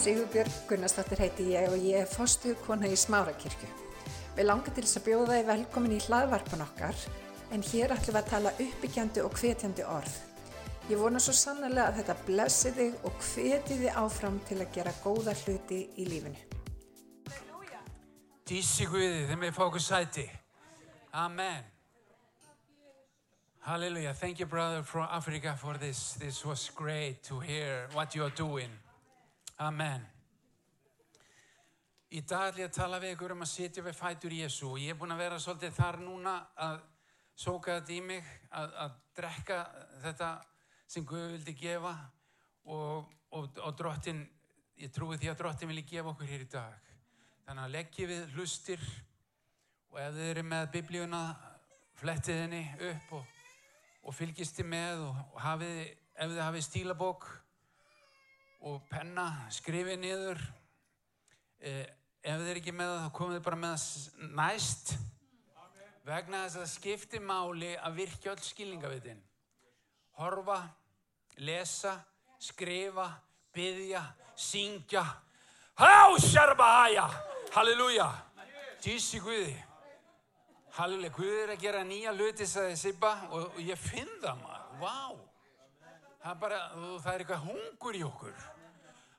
Sigurbjörg Gunnarsdóttir heiti ég og ég er fostu kona í Smárakirkju. Við langar til þess að bjóða þið velkomin í hlaðvarpan okkar en hér ætlum við að tala uppbyggjandi og hvetjandi orð. Ég vona svo sannlega að þetta blessi þig og hveti þið áfram til að gera góða hluti í lífinu. Dísi Guði, þeim við fá okkur sæti. Amen. Hallelujah. Thank you, brother from Africa, for this. This was great to hear what you are doing. Amen. Í dag ætlum ég að tala við ykkur um að sitja við fætur Jésu og ég er búinn að vera svolítið þar núna að sóka þetta í mig, að, að drekka þetta sem Guð vildi gefa og, og, og drottin, ég trúi því að drottin vilji gefa okkur hér í dag. Þannig að leggjið við hlustir og ef þið eru með biblíuna, flettið henni upp og, og fylgist þið með og hafið, ef þið hafið stílabók og penna, skrifið niður. Eh, ef þið er ekki með það, þá komið þið bara með það næst. Vegna þess að það skiptir máli að virkja öll skilningavitin. Horfa, lesa, skrifa, byggja, syngja. Halleluja! Tísi Guði. Halleluja, Guði er að gera nýja Sippa, og, og ég finn það maður. Vá! Það er bara, það er eitthvað hungur í okkur.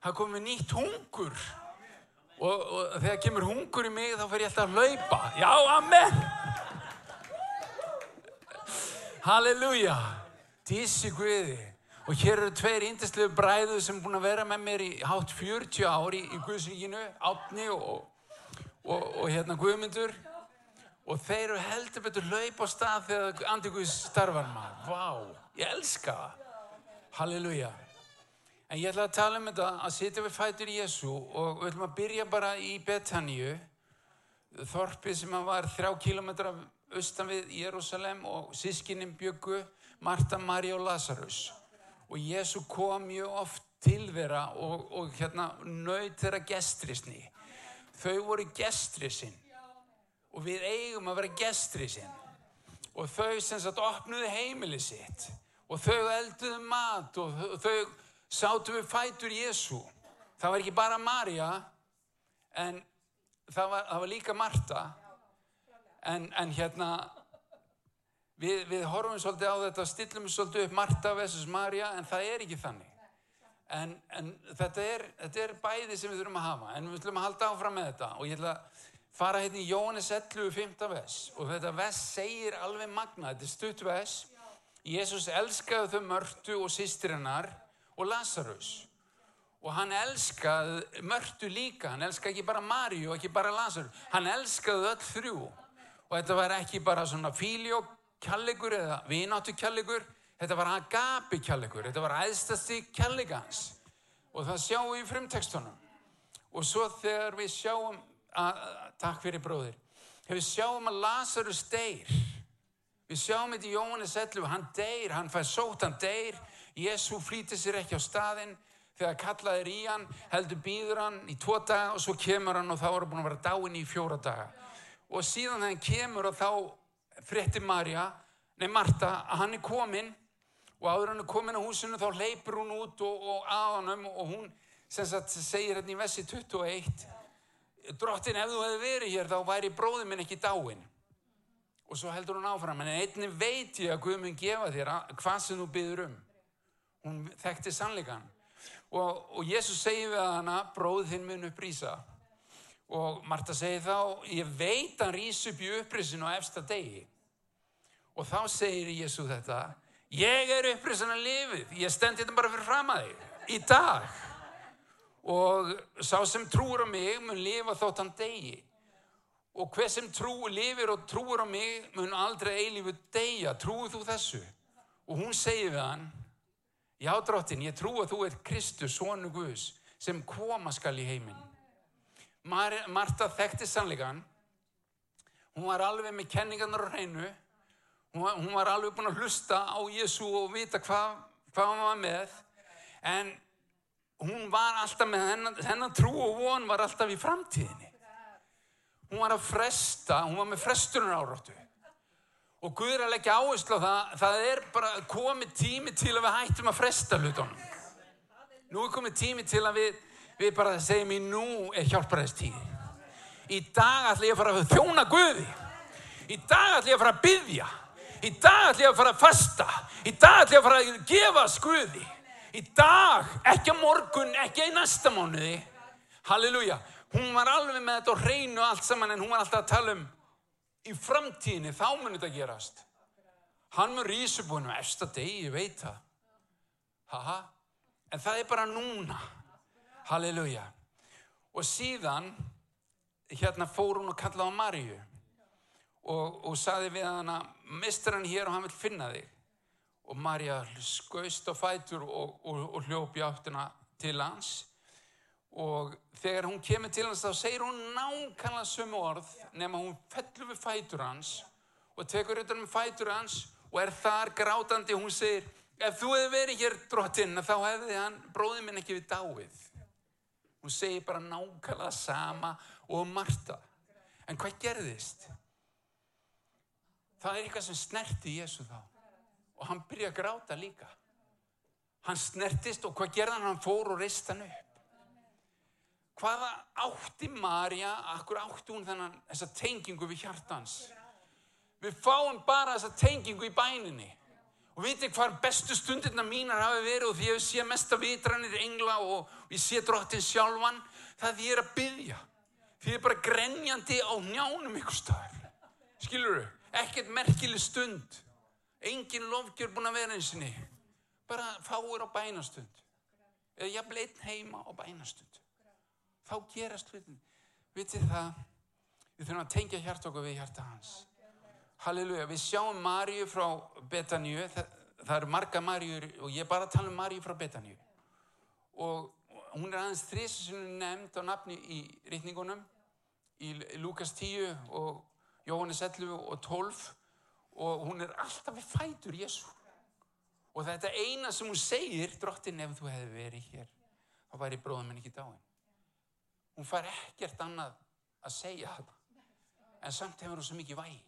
Það komið nýtt hungur. Og, og þegar kemur hungur í mig, þá fer ég alltaf að laupa. Já, amen! Halleluja! Tísi Guði. Og hér eru tveir índislega bræðu sem búin að vera með mér í hátt 40 ári í Guðsvíkinu, Átni og, og, og hérna Guðmyndur. Og þeir eru heldur betur hlaup á stað þegar Andi Guðs starfar maður. Vá, ég elska það. Halleluja. En ég ætla að tala um þetta að sitja við fætur Jésu og við ætlum að byrja bara í Betaníu, þorpi sem var þrjá kilómetra austan við Jérúsalem og sískinnim byggu Marta, Marí og Lazarus. Og Jésu kom mjög oft til þeirra og, og hérna nöyð þeirra gestrisni. Þau voru gestrisinn og við eigum að vera gestrisinn. Og þau sem sagt opnuði heimili sitt og þau elduðu mat og þau sátu við fætur Jésu. Það var ekki bara Marja en það var, það var líka Marta en, en hérna við, við horfum svolítið á þetta stillum svolítið upp Marta vs. Marja en það er ekki þannig. En, en þetta, er, þetta er bæði sem við þurfum að hafa en við þurfum að halda áfram með þetta og ég ætla að fara hérna í Jóhannes 11.5. vers og þetta vers segir alveg magna, þetta er stutt vers Jésús elskaði þau mörtu og sýstirinnar og Lazarus og hann elskaði mörtu líka, hann elskaði ekki bara Maríu og ekki bara Lazarus, hann elskaði öll þrjú. Og þetta var ekki bara svona fíljó kjallegur eða vináttu kjallegur, þetta var agapi kjallegur, þetta var æðstasti kjallegans og það sjáum við í frumtekstunum og svo þegar við sjáum að, takk fyrir bróðir, þegar við sjáum að Lazarus deyr Við sjáum þetta í Jóhannes 11, hann deyr, hann fær sót, hann deyr, Jésu flýtir sér ekki á staðinn, þegar kallaðir í hann, heldur býður hann í tvo daga og svo kemur hann og þá er hann búin að vera dáinn í fjóra daga. Og síðan þegar hann kemur og þá fréttir Marja, nei Marta, að hann er kominn og áður hann er kominn á húsinu þá leipur hún út og, og að hannum og hún sem sagt segir hérna í vessi 21, drottin ef þú hefði verið hér þá væri bróðið minn ekki dáinn. Og svo heldur hún áfram, en einni veit ég að Guð mun gefa þér hvað sem þú byður um. Hún þekkti sannleikan. Og, og Jésús segi við hana, bróð þinn mun upprýsa. Og Marta segi þá, ég veit hann rýs upp í upprýsinu á efsta degi. Og þá segir Jésús þetta, ég er upprýsinu að lifið, ég stend þetta bara fyrir fram að þig, í dag. Og sá sem trúur á mig mun lifa þótt hann degi. Og hver sem trúi, lifir og trúur á mig mun aldrei eilífu deyja. Trúið þú þessu? Og hún segir við hann, já drottin, ég trú að þú ert Kristus, sonu Guðs, sem koma skal í heiminn. Mar Marta þekkti sannleikan. Hún var alveg með kenningarnar á hreinu. Hún var, alveg búin að hlusta á Jésu og vita hvað hva hann var með. En hún var alltaf með hennan, hennan trú og von var alltaf í framtíðinni hún var að fresta, hún var með frestunar áráttu og Guð er að leggja áherslu á það það er bara komið tími til að við hættum að fresta hlutunum nú er komið tími til að við Við bara segjum í nú er hjálparæðistíð. Í dag ætla ég að fara að þjóna Guði. Í dag ætla ég að fara að byggja. Í dag ætla ég að fara að fasta. Í dag ætla ég að fara að gefa skuði. Í dag, ekki að morgun, ekki í næsta mánuði. Halleluja. Hún var alveg með þetta og hreinu allt saman en hún var alltaf að tala um í framtíðinni, þá mun þetta gerast. Hann mun rísu búin á efsta degi, ég veit það. Haha, en það er bara núna. Halleluja. Og síðan, hérna fór hún og kallaði á Maríu og, og saði við hana, mistur hann hér og hann vil finna þig. Og Marja skauðst á fætur og, og, og hljópi áttina til hans og þegar hún kemur til hans þá segir hún nákvæmlega sömu orð nema hún fellur við fætur hans og tekur utan um fætur hans og er þar grátandi. Og hún segir ef þú hefði verið hér drottinn þá hefði hann bróðið minn ekki við dáið. Hún segir bara nákvæmlega sama og Marta en hvað gerðist? það er eitthvað sem snerti Jésu þá. Og hann byrja að gráta líka. Hann snertist og hvað gerðan hann fór og reist hann upp hvaða átti Marja akkur átti hún þennan þessa tengingu við hjartans við fáum bara þessa tengingu í bæninni. Og veitir hvað bestu stundirna mínar hafi verið og því ég sé mesta vitranir engla og ég sé drottin sjálfan það því ég er að byggja því ég er bara grenjandi á njánum ykkur staðar. Skilur þau, ekkert merkileg stund. Engin lofgjör búin að vera einsinni bara fáir á bænastund. Eða ég bleitt heima á bænastund þá gerast hlutin vitið það? Við þurfum að tengja hjart okkur við hjarta hans. Halleluja, við sjáum Maríu frá Betaníu. Það, það eru marga Maríur og ég bara tala um Maríu frá Betaníu. Og hún er aðeins þrísessunum nefnd á nafni í rítningunum í Lukas 10 og Jóhannes 11 og 12 og hún er alltaf við fætur Jésu og þetta eina sem hún segir drottin ef þú hefði verið hér þá væri bróðum minn ekki dáin hún fær ekkert annað að segja það en samt hefur hún svo mikið væg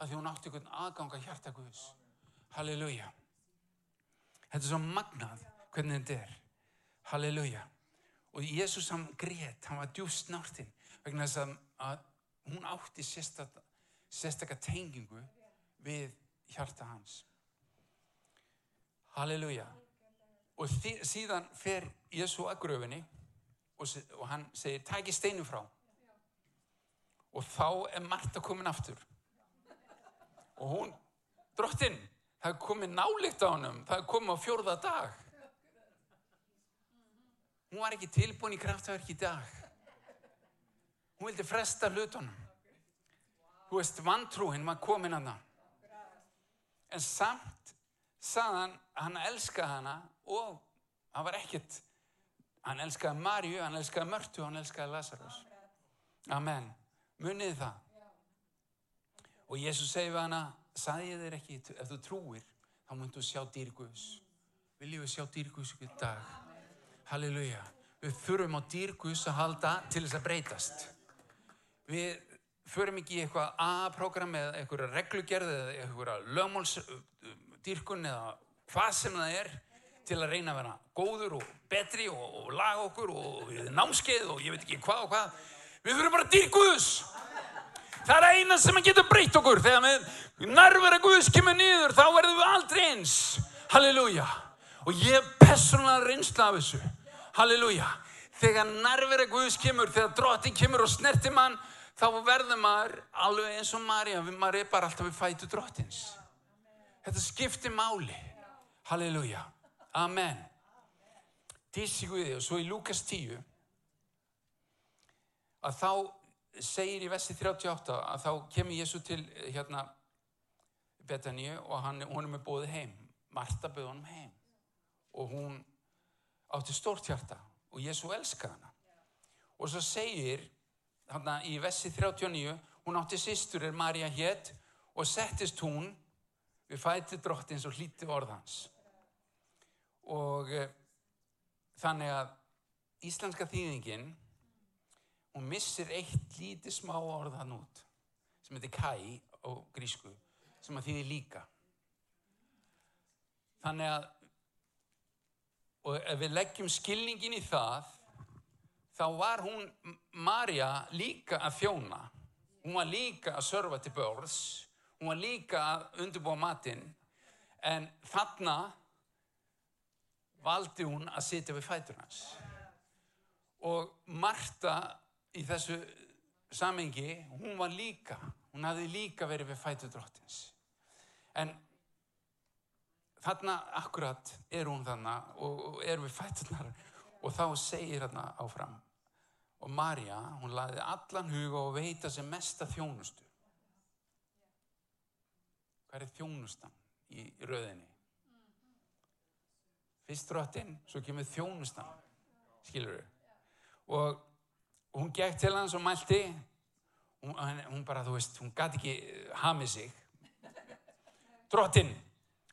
að því hún átti einhvern aðganga hjarta Guðs. Halleluja. Þetta er svo magnað hvernig þetta er. Halleluja. Og Jésús hann greitt, hann var djúst nártinn vegna þess að, að hún átti sérstakka tengingu við hjarta hans. Halleluja. Og þi, síðan fer Jésu að gröfinni og, og hann segir, tæki steinu frá. Og þá er Marta komin aftur. Og hún, drottinn, það er komið nálikt á hannum, það er komið á fjórða dag. Hún var ekki tilbúin í kraftverk í dag. Hún vildi fresta hlutunum. Þú veist, vantrúinn var komin að það en samt saðan hann elskaði hana og hann var ekkert hann elskaði Marju, hann elskaði Mörtu hann elskaði Lazarus Amen, munið það. Og Jésús segi við hana sagði ég þér ekki, ef þú trúir þá myndu sjá dýrguðs viljum við sjá dýrguðs ykkur dag? Halleluja. Við þurfum á dýrguðs að halda til þess að breytast. Við förum ekki í eitthvað A-program eða eitthvað reglugerð eða eitthvað lögmálsdýrkun eða hvað sem það er til að reyna að vera góður og betri og, og laga okkur og námskeið og ég veit ekki hvað og hvað. Við þurfum bara að dýrka Guðs. Það er eina sem getur breytt okkur. Þegar við nærvera Guðs kemur niður þá verðum við aldrei eins. Halleluja. Og ég er personlega reynsla af þessu. Halleluja. Þegar nærvera Guðs kemur, þegar drottin kemur og snertir mann þá verður maður alveg eins og Marja, maður er bara alltaf við fætu drottins. Þetta skiptir máli. Halleluja. Amen. Dísi Guði og svo í Lukas 10 að þá segir í vessi 38 að þá kemur Jésu til hérna Betaníu og hann, hún er með bóði heim. Marta bauð honum heim og hún átti stórt hjarta og Jésu elska hana. Og svo segir hérna í Vessi 39, hún átti sýstur er Marja hétt og settist hún við fæti drottins og hlíti orðans. Og e, þannig að íslenska þýðingin, hún missir eitt lítið smá orðan út sem heitir kæ á grísku, sem að þýðir líka. Þannig að, og ef við leggjum skilningin í það, þá var hún, Marja, líka að þjóna. Hún var líka að sörfa til börns, hún var líka að undirbúa matinn, en þarna valdi hún að sitja við fætur hans. Og Marta í þessu samengi, hún var líka, hún hafði líka verið við fætur drottins. En þarna akkurat er hún þarna og er við fæturnar og þá segir þarna áfram og Marja, hún laði allan huga og veita sem mesta þjónustu. Hvað er þjónustan í rauðinni? Fyrst drottin, svo kemur þjónustan, skilur þau. Og hún gekk til hans og mælti, hún, hún bara, þú veist, hún gæti ekki hamið sig. Drottin,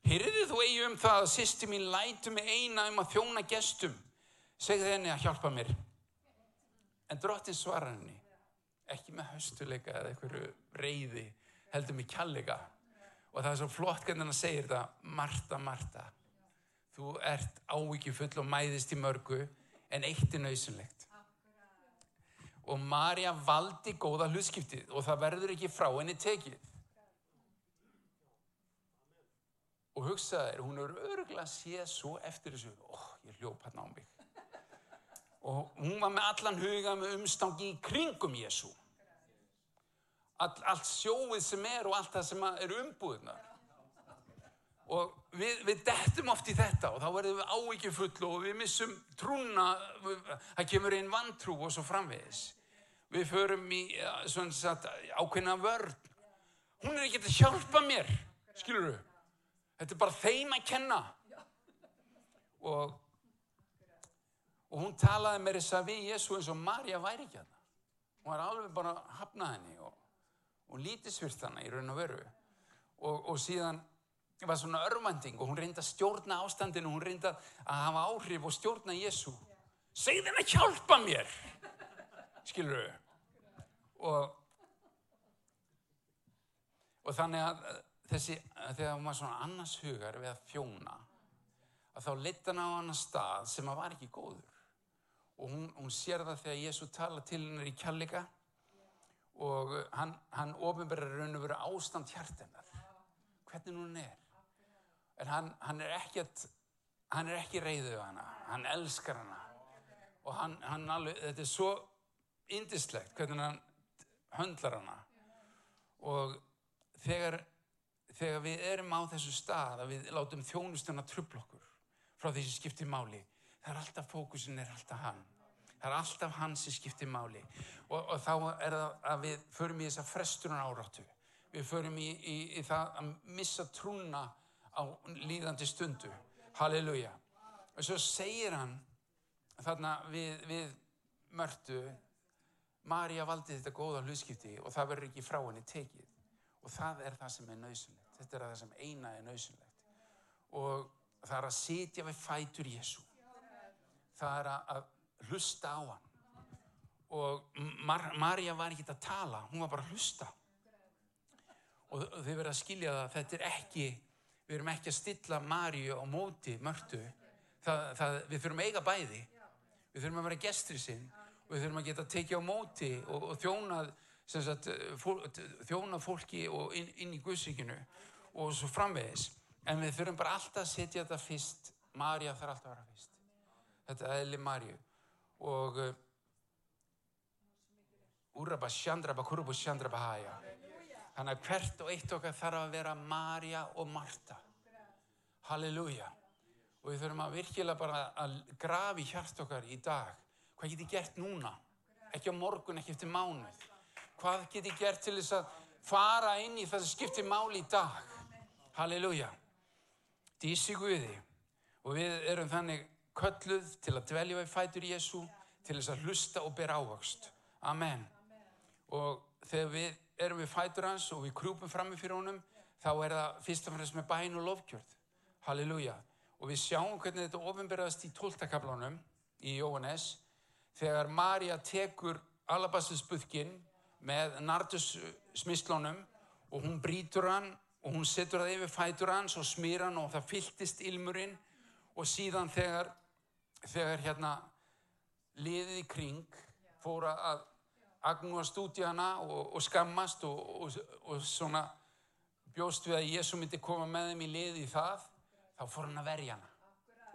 heyrðu þú eigi um það að sýsti mín lætu mig eina um að þjóna gestum. Segð henni að hjálpa mér. En drottin svarar henni, ekki með höstuleika eða einhverju reyði, heldur með kjallega. Og það er svo flott hvernig hann segir þetta, Marta, Marta, þú ert ávikið full og mæðist í mörgu, en eitt er nöysunlegt. Og Marja valdi góða hlutskiptið og það verður ekki frá henni tekið. Og hugsaði þér, hún er öruglega að sé svo eftir þessu, óh, oh, ég hljóp hann á mig og hún var með allan huga með umstangi í kringum Jésu All, allt sjóið sem er og allt það sem er umbúðunar og við, við dettum oft í þetta og þá verðum við ávikið full og við missum trúna það kemur einn vantrú og svo framvegis. Við förum í sagt, ákveðna vörn. Hún er ekki að hjálpa mér skilur þú þetta er bara þeim að kenna. Og og hún talaði með þess að við Jésu eins og Marja væri ekki að það hún var alveg bara að hafna henni og, og lítisvirt hana í raun og veru. Og, og síðan var svona örvending og hún reynda að stjórna ástandinu hún reynda að hafa áhrif og stjórna Jésu segð henni að hjálpa mér skilur þau og og þannig að þessi, þegar hún var svona annars hugar við að fjóna að þá leta hann á annar stað sem að var ekki góður. Og hún, hún sér það þegar Jésu tala til hennar í kjallega og hann, hann ofinverðar raun og veru ástand hjartennar hvernig hún er en hann, hann er ekki hann er ekki reyðuð hana. Hann elskar hana. Og hann, hann alveg, þetta er svo indislegt hvernig hann höndlar hana. Og þegar þegar við erum á þessu stað að við látum þjónustuna trubla okkur frá því sem skiptir máli það er alltaf fókusin er alltaf hann. Það er alltaf hann sem skiptir máli. Og, og þá er það að við förum í þessa frestunar áráttu við förum í, í, í það að missa trúna á líðandi stundu. Halleluja. Og svo segir hann þarna við, við mörtu Marja valdi þetta góða hlutskipti og það verður ekki frá henni tekið. Og það er það sem er nöðsynlegt þetta er það sem eina er nöðsynlegt og það er að sitja við fætur Jésu það er að hlusta á hann. Og Mar Marja var ekki að tala hún var bara að hlusta. Og þau verða að skilja það þetta er ekki, við erum ekki að stilla Marju á móti mörtu. Það, það, við þurfum eiga bæði. Við þurfum að vera gestri sinn og við þurfum að geta tekið á móti og, og þjónað sagt, fól, þjóna fólki inn, inn í Guðsíkinu og svo framvegis. En við þurfum bara alltaf að setja þetta fyrst. Marja þarf alltaf að vera fyrst. Þetta er eðli Marju og uh, Úraba Sjandraba Kurubu Sjandraba Haja þannig að hvert og eitt okkar þarf að vera Marja og Marta Halleluja. Og við þurfum að virkilega bara að grafi hjart okkar í dag. Hvað get ég gert núna? Ekki á morgun, ekki eftir mánuð. Hvað get ég gert til þess að fara inn í það sem skiptir máli í dag? Halleluja. Dísi Guði. Og við erum þannig kölluð til að dvelja við fætur Jésu til þess að hlusta og bera ávöxt. Amen. Og þegar við erum við fætur hans og við krúpum frammi fyrir honum þá er það fyrst og fremst með bæn og lofkjörð Halleluja. Og við sjáum hvernig þetta ofinberðast í tóltakaflánum í Jóhannes þegar Marja tekur alabastusbuðkin með nardus smislónum og hún brítur hann og hún setur það yfir fætur hans og smýr hann og það fylltist ilmurinn. Og síðan þegar þegar hérna liðið í kring fór að agnúast út í hana og, og skammast og, og, svona bjóst við að Jésu myndi koma með þeim í liði í það, þá fór hann að verja hana.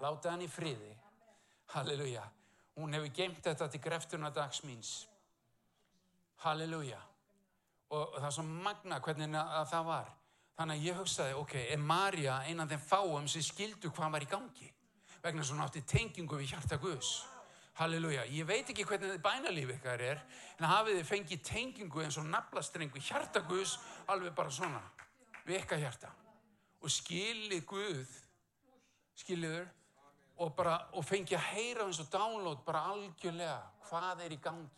Láta hann í friði. Halleluja. Hún hefur geimt þetta til grefturna dags míns. Halleluja. Og það er svo magna hvernig að það var. Þannig að ég hugsaði, ok, er Marja einan þeim fáum sem skildu hvað var í gangi? Vegna svona átti tengingu við hjarta Guðs. Halleluja. Ég veit ekki hvernig þið bænalíf ykkar er, en hafið þið fengið tengingu eins og naflastrengu hjarta Guðs alveg bara svona, við ykkar hjarta. Og skilið Guð, skiliður, og, bara, og fengið að heyra eins og download bara algjörlega hvað er í gangi.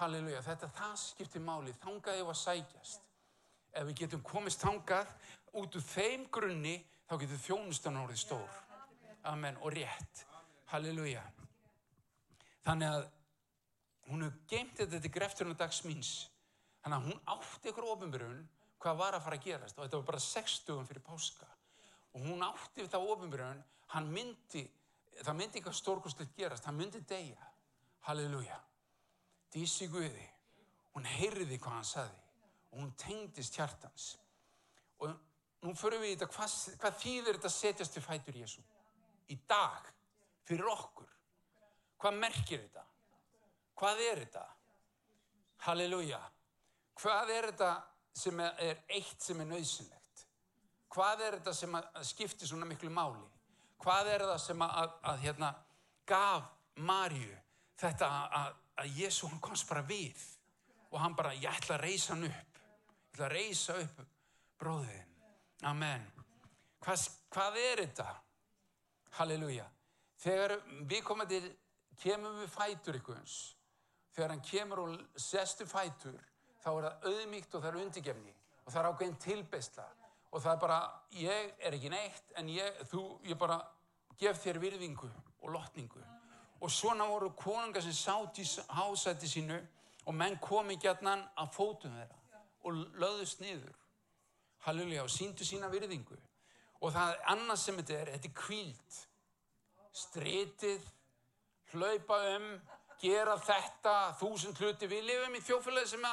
Halleluja. Þetta það skiptir máli. Þangað ég var sækjast. Ef við getum komist þangað út úr þeim grunni, þá getur þjónustan orðið stór. Amen. Og rétt. Halleluja. Þannig að hún hefur geimt þetta til grefturinn á dags míns. Þannig að hún átti ykkur ofinbjörun hvað var að fara að gerast og þetta var bara 60 fyrir páska. Og hún átti þetta ofinbjörun, hann myndi, það myndi eitthvað stórkostlegt gerast, hann myndi deyja. Halleluja. Dísi Guði, hún heyrði hvað hann saði og hún tengdist hjartans. Og nú förum við í þetta, hvað, hvað þýðir þetta setjast til fætur Jésu? Í dag, fyrir okkur. Hvað merkir þetta? Hvað er þetta? Halleluja. Hvað er þetta sem er eitt sem er nöðsynlegt? Hvað er þetta sem skiptir svona miklu máli? Hvað er það sem að, að, að hérna, gaf Marju þetta að, að Jésu hann komst bara við og hann bara, ég ætla að reysa hann upp. Ég ætla að reysa upp bróðin. Amen. Hvað, hvað er þetta? Halleluja. Þegar við komum til kemur við fætur ykkurins þegar hann kemur og sestu fætur þá er það auðmíkt og það er undirgefni og það er ákveðin tilbeistla og það er bara, ég er ekki neitt en ég, þú, ég bara gef þér virðingu og lotningu. Og svona voru konunga sem sátt í hásætti sínu og menn komi gætnan að fótum þeirra og löðust niður. Halleluja og síndu sína virðingu. Og það er annað sem þetta er, þetta er kvíld stritið hlaupa um, gera þetta, þúsund hluti. Við lifum í þjófélagi sem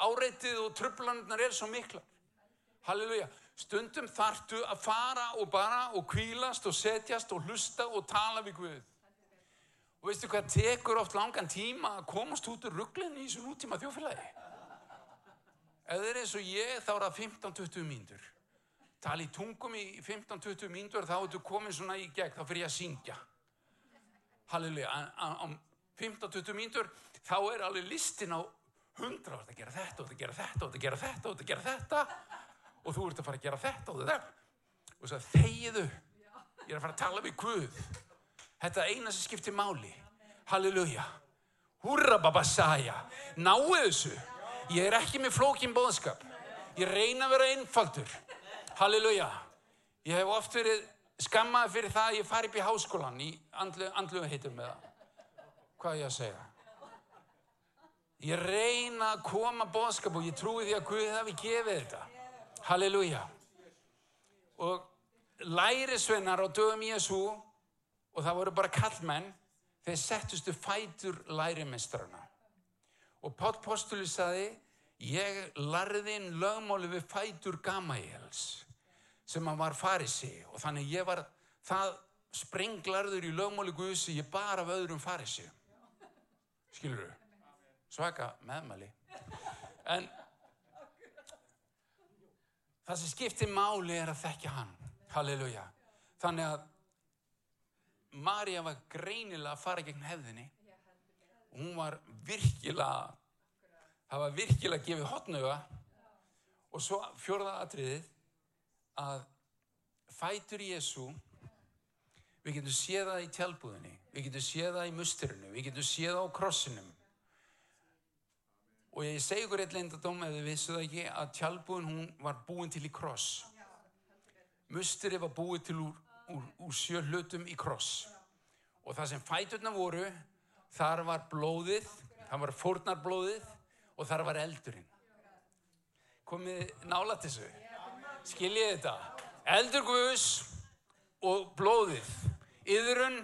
áreitið og tröflanirnar er svo miklar. Halleluja. Stundum þartu að fara og bara og kvílast og setjast og hlusta og tala við Guð. Og veistu hvað tekur oft langan tíma að komast út úr rugglinni í þessu nútíma þjófélagi? Ef er eins og ég þá er það 15-20 mínútur. Tali tungum í 15-20 mínútur þá ertu komin svona í gegn, þá fyrir ég að syngja halleluja, á 15-20 mínútur, þá er alveg listin á 100 og það gera þetta og það gera þetta og það gera þetta og það gera þetta og þú ert að fara að gera þetta og þetta og þess að þegiðu, ég er að fara að tala við Guð. Þetta er eina sem skiptir máli. Halleluja. Húrra babasæja. Náu þessu. Ég er ekki með flókin bóðskap. Ég reyna að vera einfaldur. Halleluja. Ég hef oft verið skammaði fyrir það að ég fari upp í háskólan í andlu, andlu heitum með það. Hvað ég að segja? Ég reyna að koma bóðskap og ég trúi því að Guði hafi gefið þetta. Halleluja. Og lærisvennar á dögum Jésu og það voru bara kallmenn, þeir settustu fætur lærimestrarna. Og Pátt Postuli saði, ég larði inn lögmáli við fætur Gamæjels sem hann var farisi og þannig ég var það sprenglarður í lögmáli Guðsi ég bara af öðrum farisi. Skilur þú? svaka meðmæli. En það sem skiptir máli er að þekkja hann. Halleluja. Þannig að Marja var greinilega að fara gegn hefðinni. Og hún var virkilega það var virkilega gefið hotnöga og svo fjörða atriðið að fætur Jésu við getum séð það í tjálbúðinni við getum séð það í musturinu við getum séð það á krossinum. Og ég segi ykkur eitt leindadóm ef þið vissu það ekki að tjálbúðin hún var búin til í kross. Musteri var búið til úr, úr, úr sjö hlutum í kross. Og það sem fæturna voru þar var blóðið þar var fórnarblóðið og þar var eldurinn. Komið nála til þessu skiljið þetta eldur Guðs og blóðið yðrun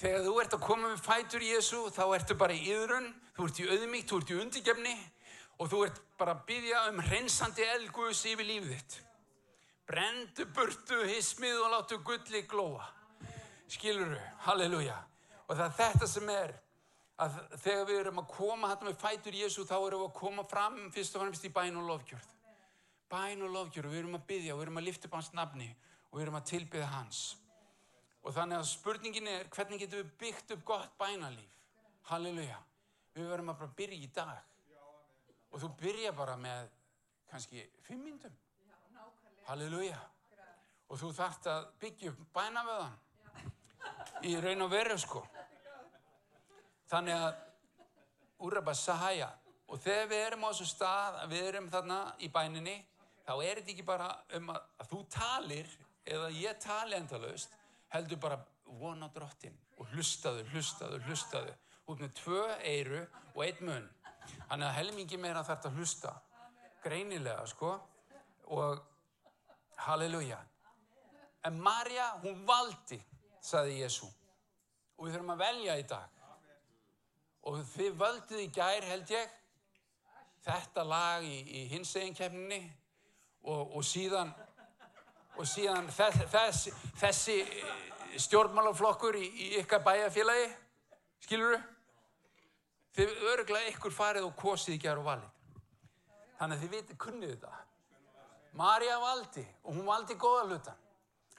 Þegar þú ert að koma með fætur Jésu, þá ertu bara í yðrun, þú ert í auðmíkt, þú ert í undirgefni og þú ert bara að byggja um hreinsandi elguðs yfir lífið þitt. Brendu burtu hismið og láttu gulli glóa. Skiluru, halleluja. Og það er þetta sem er að þegar við erum að koma hættu með fætur Jésu, þá erum við að koma fram fyrst og fremst í bæn og lofgjörð. Bæn og lofgjörð, við erum að byggja, við erum að lifta upp hans nafni og við erum að tilbyggja hans. Og þannig að spurningin er hvernig getum við byggt upp gott bænalíf? Halleluja. Við verðum að bara byrja í dag. Og þú byrja bara með kannski fimm myndum. Halleluja. Og þú þarft að byggja upp bænavöðan. Í raun og veru sko. Þannig að úrraba sahæja. Og þegar við erum á þessu stað, við erum þarna í bæninni, þá er þetta ekki bara um að, að þú talir eða ég tali endalaust, heldur bara vona drottin og hlustaðu, hlustaðu, hlustaðu. Út með tvö eiru og einn mun þannig að helmingi meira þarf þetta að hlusta. Greinilega sko. Og halleluja. En Marja hún valdi saði Jésu og við þurfum að velja í dag. Og þið völdið í gær held ég. Þetta lag í, í hins eginn kemninni og, og síðan og síðan þess, þess, þessi eh, stjórnmálaflokkur í, í ykkar bæjarfélagi, skilur þú? Þið öruglega ykkur farið og kosið í gerð og valið. Þannig að þið viti kunnið þetta. Marja valdi og hún valdi góða hlutan.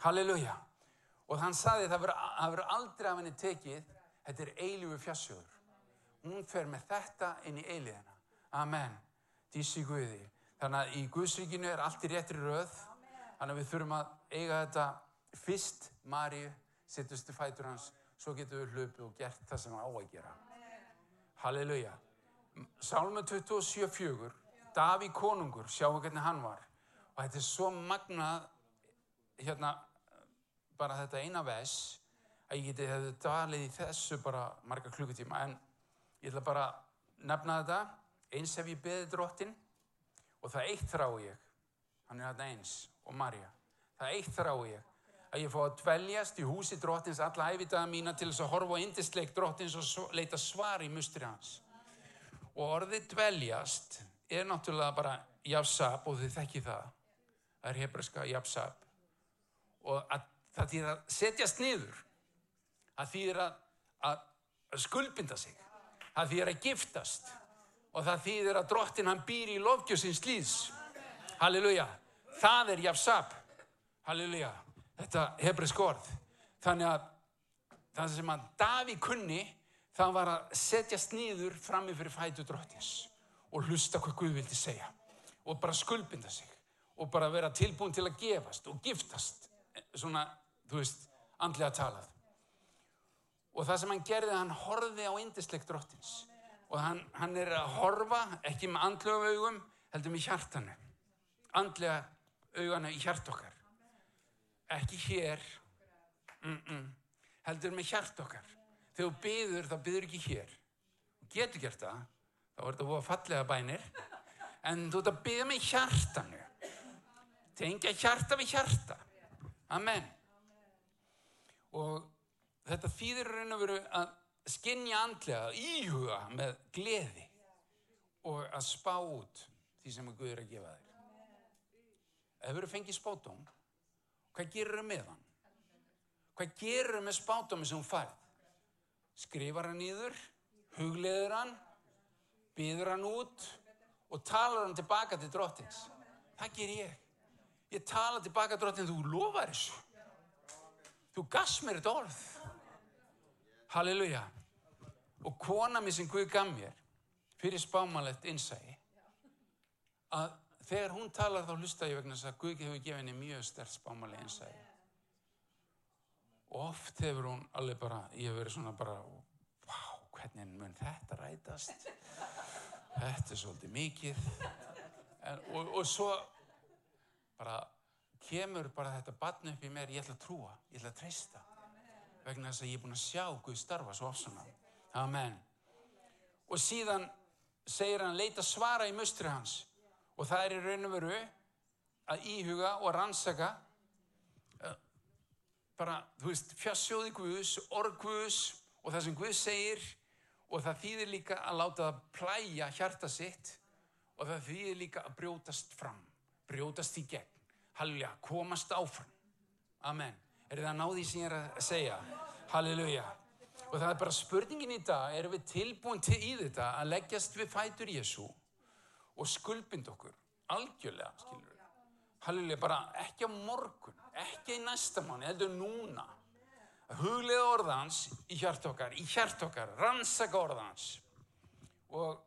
Halleluja. Og hann saði það verður aldrei af henni tekið, þetta er eilífu fjassjóður. Hún fer með þetta inn í eiliðina. Amen. Dísi Guði. Þannig að í Guðsríkinu er allt í réttri röð. Þannig að við þurfum að eiga þetta fyrst Maríu, setjustu fætur hans, svo getum við hlupið og gert það sem hann á að gera. Halleluja. Sálma 27.4, Daví konungur, sjáum hvernig hann var. Og þetta er svo magnað, hérna, bara þetta eina ves, að ég geti hefði dalið í þessu bara marga klukkutíma. En ég ætla bara að nefna þetta, eins ef ég beði drottin og það eitt þrá ég, hann er hérna eins og Marja. Það eitt þrá ég að ég fá að dveljast í húsi drottins alla æfitaða mína til þess að horfa á indisleik drottins og leita svar í mustri hans. Og orðið dveljast er náttúrulega bara jafsab og þið þekki það. Það er hebreska jafsab. Og að, það þýðir að setjast niður. Það þýðir að, að skulbinda sig. Það þýðir að giftast. Og það þýðir að drottin hann býr í lofgjössins líðs. Halleluja. Það er jafsab halleluja, þetta hebresk orð. Þannig að það sem að Daví kunni það var að setjast nýður frammi fyrir fætu drottins og hlusta hvað Guð vildi segja og bara skulbinda sig og bara vera tilbúin til að gefast og giftast svona, þú veist, andlega talað. Og það sem hann gerði, hann horfi á indisleik drottins og hann, hann er að horfa ekki með andlega augum heldur með hjartanu. Andlega augana í hjart okkar. Ekki hér mm -mm. heldur með hjart okkar. Þegar þú byður þá byður ekki hér. Getur gert það. Þá er þetta búið að fallega bænir. En þú ert að byða með hjartanu. Tengja hjarta við hjarta. Amen. Og þetta þýðir raun og veru að skinja andlega, íhuga með gleði og að spá út því sem Guður er að gefa þér ef þú fengið spátum, hvað gerur þau með hann? Hvað gerur þau með spátumni sem hún færð? Skrifar hann íður, hugleður hann, býður hann út og talar hann tilbaka til drottins. Það ger ég. Ég tala tilbaka til drottins, þú lofar þessu. Þú gass mér þetta orð. Halleluja. Og kona mér sem Guð gaf mér fyrir spámanlegt innsægi að þegar hún talar þá hlusta ég vegna þess að Guði hefur gefið henni mjög stert spámali einsæði. Og oft hefur hún alveg bara, ég hef verið svona bara, vá, hvernig mun þetta rætast? Þetta er svolítið mikið. En, og, og svo bara kemur bara þetta batn upp í mér, ég ætla að trúa, ég ætla að treysta. Vegna þess að ég er búin að sjá Guði starfa svo ofsana. Amen. Og síðan segir hann, leita svara í mustri hans og það er í raun og veru að íhuga og rannsaka uh, bara, þú veist, fjassjóði Guðs, orð Guðs og það sem Guð segir og það þýðir líka að láta það plæja hjarta sitt og það þýðir líka að brjótast fram, brjótast í gegn, halleluja, komast áfram. Amen. Er það náði sem ég er að segja? Halleluja. Og það er bara spurningin í dag, erum við tilbúin til í þetta að leggjast við fætur Jésu og skulbind okkur, algjörlega, skilur við. Halleluja, bara ekki á morgun, ekki í næsta mánu, heldur núna. Huglega orðans í hjart okkar, í hjart okkar, rannsaka orðans og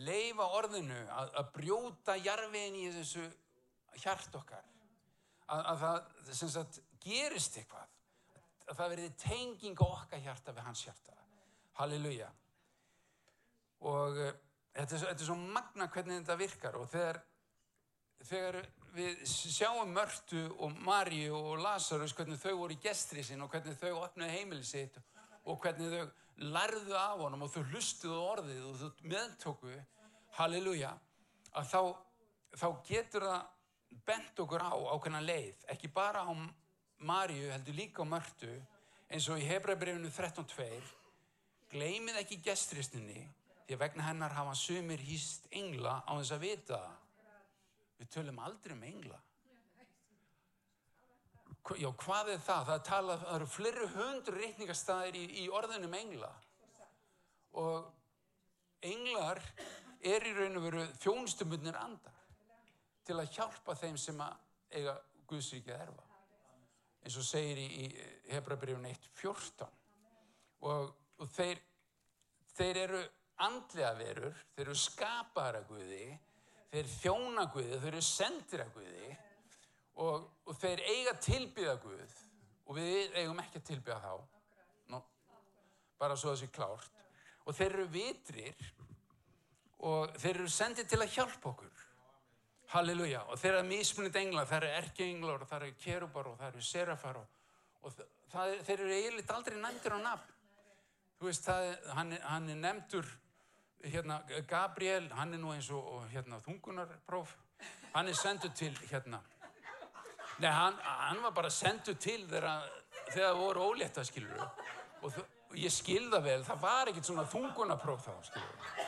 leifa orðinu að, að brjóta jarfiðin í þessu hjart okkar. Að, að það sagt gerist eitthvað, að það verði tenging okkar hjarta við hans hjarta. Halleluja. Og uh, þetta, er, þetta er svo magna hvernig þetta virkar og þegar, þegar við sjáum Mörtu og Maríu og Lazarus hvernig þau voru í gestri sin og hvernig þau opnaði heimili sitt og hvernig þau lærðu af honum og þau hlustuðu orðið og þau meðtóku, halleluja, að þá, þá getur það bent okkur á ákveðna leið, ekki bara á Maríu, heldur líka á Mörtu, eins og í Hebrabrifinu 13.2, gleymið ekki gestristinni, því að vegna hennar hafa sumir hýst engla á þess að vita. Við tölum aldrei um engla. Já, hvað er það? Það, tala, það eru fleiri hundur reikningastæðir í, í orðinum engla. Og englar er í raun og veru þjónstumunir andar til að hjálpa þeim sem að eiga Guðsríkið erfa. Eins og segir í, Hebrabrifun 1.14. Og, og þeir, þeir eru andlega verur, þeir eru skapara Guði, þeir þjóna Guði, þeir eru sendir að Guði og, og þeir eiga tilbyða Guð og við eigum ekki að tilbyða þá Nó, bara svo þessi klárt og þeir eru vitrir og þeir eru sendið til að hjálpa okkur halleluja og þeir eru mismunit engla, það eru erkeenglar og það eru kerubar og það eru serafar og, og það, þeir eru eiginlega aldrei nefndir á nafn þú veist, það, hann, hann er nefndur hérna, Gabriel, hann er nú eins og hérna, þungunarpróf hann er sendur til hérna Nei, hann, hann var bara sendur til þegar það voru ólétta, skilur við. Og, og ég skilða vel, það var ekkert svona þungunapróf þá, skilur við.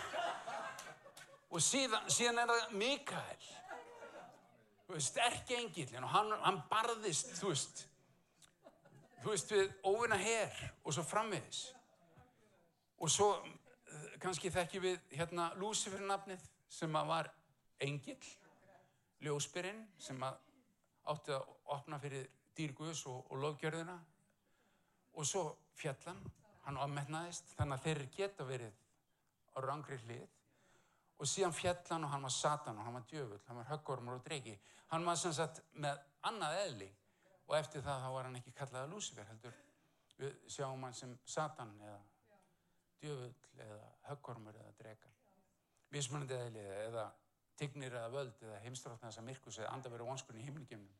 Og síðan, síðan er það Mikael. Sterk engillin og hann, hann barðist, þú veist, þú veist, við óvinna herr og svo frammiðis. Og svo kannski þekkjum við hérna Lucifer nafnið sem að var engill, ljósbyrinn sem að átti að opna fyrir dýrguðs og, og lofgjörðina og svo fjallan, hann afmennaðist þannig að þeir geta verið á rangri hlið og síðan fjallan og hann var satan og hann var djöfull, hann var höggormur og dregi hann var sem sagt með annað eðli og eftir það þá var hann ekki kallað að Lucifer heldur við sjáum hann sem satan eða djöfull eða höggormur eða drega vismunandi eðli eða tignir eða völd eða heimstráttna þessa myrkus eða andaveri vonskunni í himningimnum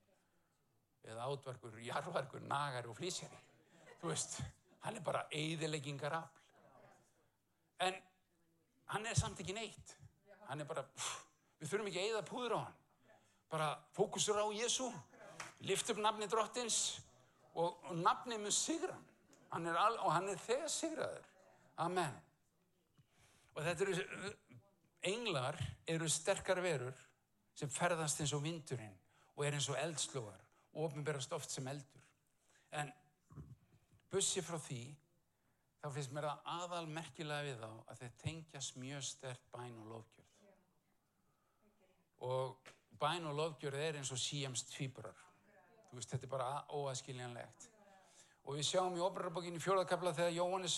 eða átvarkur, jarvarkur, nagar og flýsjari. Þú veist, hann er bara eigðileggingar afl. En hann er samt ekki neitt. Hann er bara, pff, við þurfum ekki að eigða púður á hann. Bara fókusur á Jésu, lift upp nafni drottins og, og nafni mun sigran. Hann al, og hann er þegar sigraður. Amen. Og þetta eru englar eru sterkar verur sem ferðast eins og vindurinn og er eins og eldslógar og ofnbærast oft sem eldur. En bussi frá því, þá finnst mér það aðal merkilega við þá að þeir tengjast mjög stert bæn og lofgjörð. Og bæn og lofgjörð er eins og síjamst tvíburar. Þú veist, þetta er bara óaskiljanlegt. Og við sjáum í óbrarabokkinni fjóðakabla þegar Jóhannes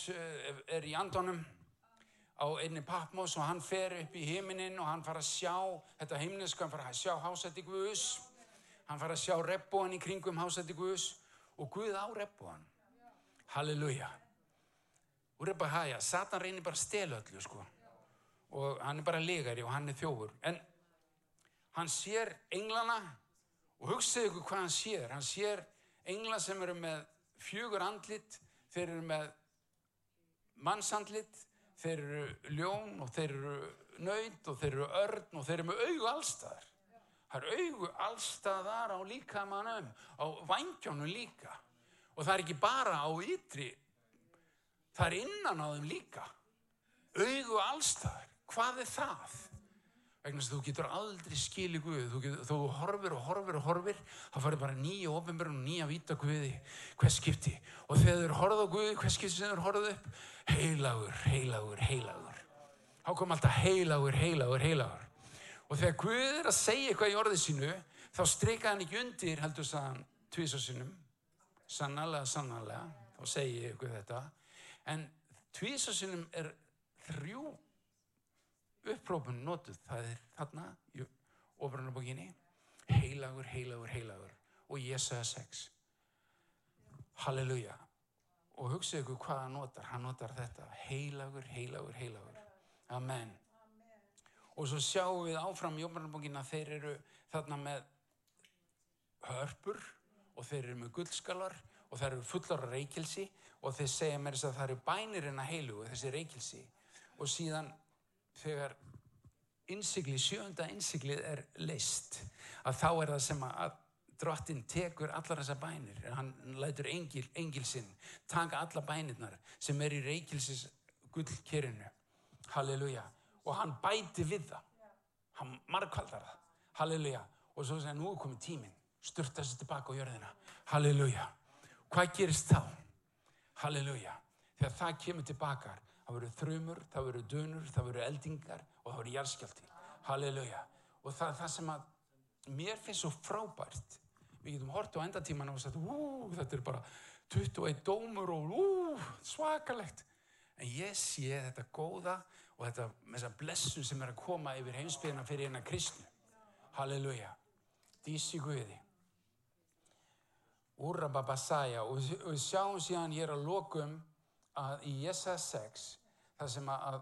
er í andonum á einni pappmós og hann fer upp í heiminin og hann fara að sjá þetta heimniska, hann fara að sjá hásætti Guðs. Hann fara að sjá rebbóan í kringum hásætti Guðs. Og Guð á rebbóan. Halleluja. Og reppa hæja, Satan reynir bara að stela öllu sko. Og hann er bara legari og hann er þjófur. En hann sér englana og hugsaðu ykkur hvað hann sér hann sér engla sem eru með fjögur andlit þeir eru með mannsandlit þeir eru ljón og þeir eru nöynd og þeir eru örn og þeir eru með auðu allstaðar Það er augu allstaðar á líkamannum, á vangjónum líka. Og það er ekki bara á ytri, það er innan á þeim líka. Augu allstaðar, hvað er það? Vegna þess að þú getur aldrei skil í Guð, þú, getur, þú horfir og horfir og horfir, þá farið bara nýja ofinbjörn og nýja vita Guði, hvers skipti. Og þegar eru horfið á Guði, hvers skipti sem eru horfið upp? Heilagur, heilagur, heilagur. Þá kom alltaf heilagur, heilagur, heilagur. Og þegar Guð er að segja eitthvað í orðið sínu, þá streika hann ekki undir, heldur það hann tvísarsinnum, sannarlega, sannarlega, þá segi ég ykkur þetta. En tvísarsinnum er þrjú upprópun notuð, það er þarna í ofrannabókinni, heilagur, heilagur, heilagur og Jésaja 6. Halleluja. Og hugsaðu ykkur hvað hann notar, hann notar þetta, heilagur, heilagur, heilagur. Amen. Og svo sjáum við áfram í ofrannabókinna þeir eru þarna með hörpur og þeir eru með guldskalar og þeir eru fullar reykjelsi og þeir segja mér þess að það eru bænir en að heilugu, þessi reykjelsi. Og síðan þegar innsikli, sjönda innsiklið er leist, að þá er það sem að drottin tekur allar þessar bænir, hann lætur engil, engilsinn taka alla bænirnar sem er í reykilsis gullkerinu, halleluja, og hann bæti við það, hann markvaldar það, halleluja, og svo segja nú komið tíminn, styrta þessi tilbaka á jörðina, halleluja, hvað gerist þá? Halleluja, þegar það kemur tilbaka, það verður þrjumur, það verður dönur, það verður eldingar og það verður jarðskjálti. Halleluja. Og það það sem að mér finnst svo frábært. Við getum hort á endatíman og sagt, ú, þetta er bara 21 dómur og ú, svakalegt. En ég sé þetta góða og þetta þessa blessun sem er að koma yfir heimsbyðina fyrir hérna kristnu. Halleluja. Dísi Guði. Úrra babasæja og við sjáum síðan ég er að lokum að í Jesa 6 þar sem að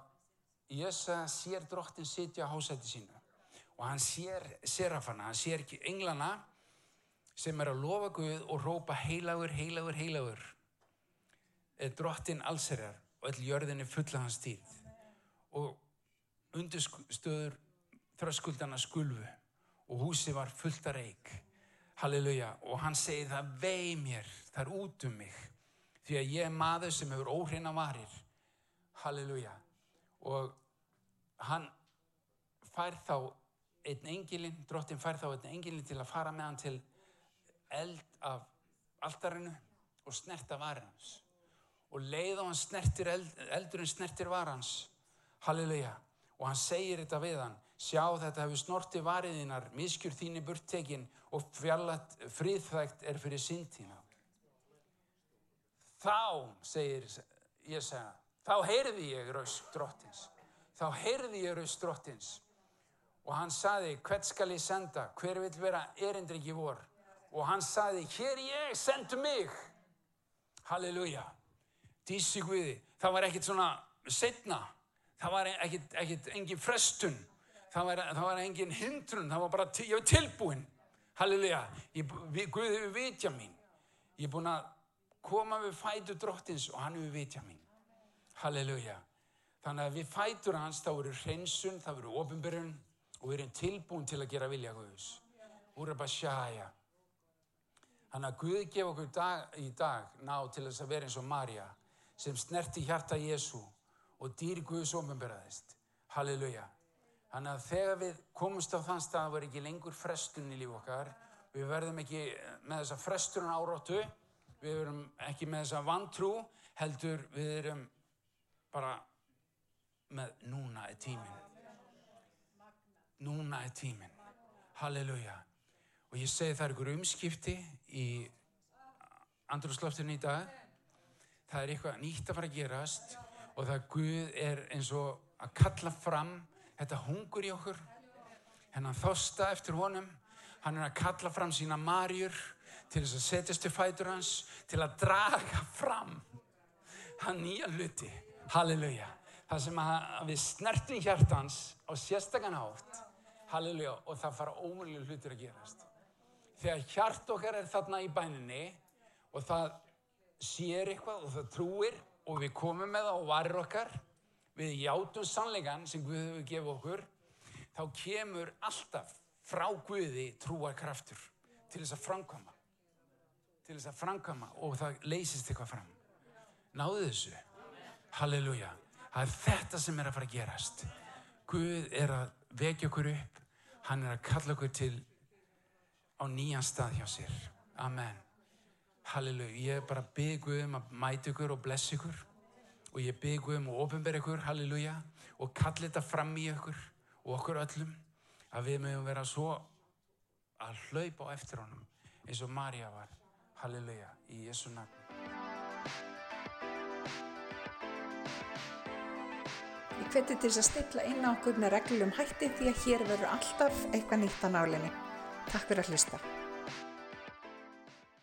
Jesa sér drottin sitja á hásætti sínu og hann sér serafana, hann sér ekki englana sem er að lofa Guð og rópa heilagur, heilagur, heilagur er drottin allserjar og öll jörðinni fulla hans tíð. Og undirstöður þröskuldana skulfu og húsi var fullt að reik halleluja. Og hann segir það vei mér, það er út um mig því að ég er maður sem hefur óhreina varir. Halleluja. Og hann fær þá einn engilinn, drottin fær þá einn engilinn til að fara með hann til eld af altarinu og snerta varans og leið og hann snertir eld, eldurinn snertir varans halleluja. Og hann segir þetta við hann. Sjá þetta hefur snorti variðinar miskjur þín í burttekin og fjallat fríðþægt er fyrir síntína þá segir ég segja þá heyrði ég raust drottins. Þá heyrði ég raust drottins. Og hann saði hvert skal ég senda? Hver vil vera erindriki vor? Og hann saði hér ég sendu mig. Halleluja. Dísi Guði það var ekkit svona setna það var ekkit, ekkit engin frestun. Það var, það var engin hindrun. Það var bara, ég var tilbúin halleluja, Guði við vitja mín. Ég er búin að koma við fætur drottins og hann við vitja mín. Halleluja. Þannig að við fætur hans þá eru hreinsun, þá eru ofinbyrjun og við erum tilbúin til að gera vilja Guðs. Úr að bara sjája þannig að Guð gef okkur dag, í dag ná til þess að vera eins og Marja sem snerti hjarta Jésu og dýr Guðs ofinbyrjaðist halleluja. Þannig að þegar við komumst á þann stað að vera ekki lengur frestun í líf okkar. Við verðum ekki með þessa frestun áróttu við erum ekki með þessa vantrú, heldur við erum bara með núna er tímin. Núna er tímin. Halleluja. Og ég segi það er ykkur umskipti í andrúrslöftinu í dag. Það er eitthvað nýtt að fara að gerast og það Guð er eins og að kalla fram þetta hungur í okkur. Hennan þosta eftir honum. Hann er að kalla fram sína marjur til þess að setjast til fætur hans, til að draga fram hann nýja hluti. Halleluja. Það sem að við snertum hjartans á sérstakann átt. Halleluja. Og það fara ómullu hlutir að gerast. Þegar hjart okkar er þarna í bæninni og það sér eitthvað og það trúir og við komum með það og varir okkar, við játum sannleikan sem Guð hefur gefið okkur, þá kemur alltaf frá Guði trúar kraftur til þess að framkvæma. Til þess að framkvæma og það leysist eitthvað fram. Náðu þessu. Halleluja. Það er þetta sem er að fara að gerast. Guð er að vekja okkur upp. Hann er að kalla okkur til á nýjan stað hjá sér. Amen. Halleluja. Ég er bara Guð um að mæta ykkur og blessa ykkur. Og ég byggja Guð um að ofinbera ykkur. Halleluja. Og kalla þetta fram í ykkur og okkur öllum. Að við mögum vera svo að hlaupa á eftir honum eins og Marja var. Halleluja. Í Jésu nafn. Ég hveti til þess að stilla inn á okkur með reglum hætti því að hér verður alltaf eitthvað nýtt á nálinni. Takk fyrir að hlusta.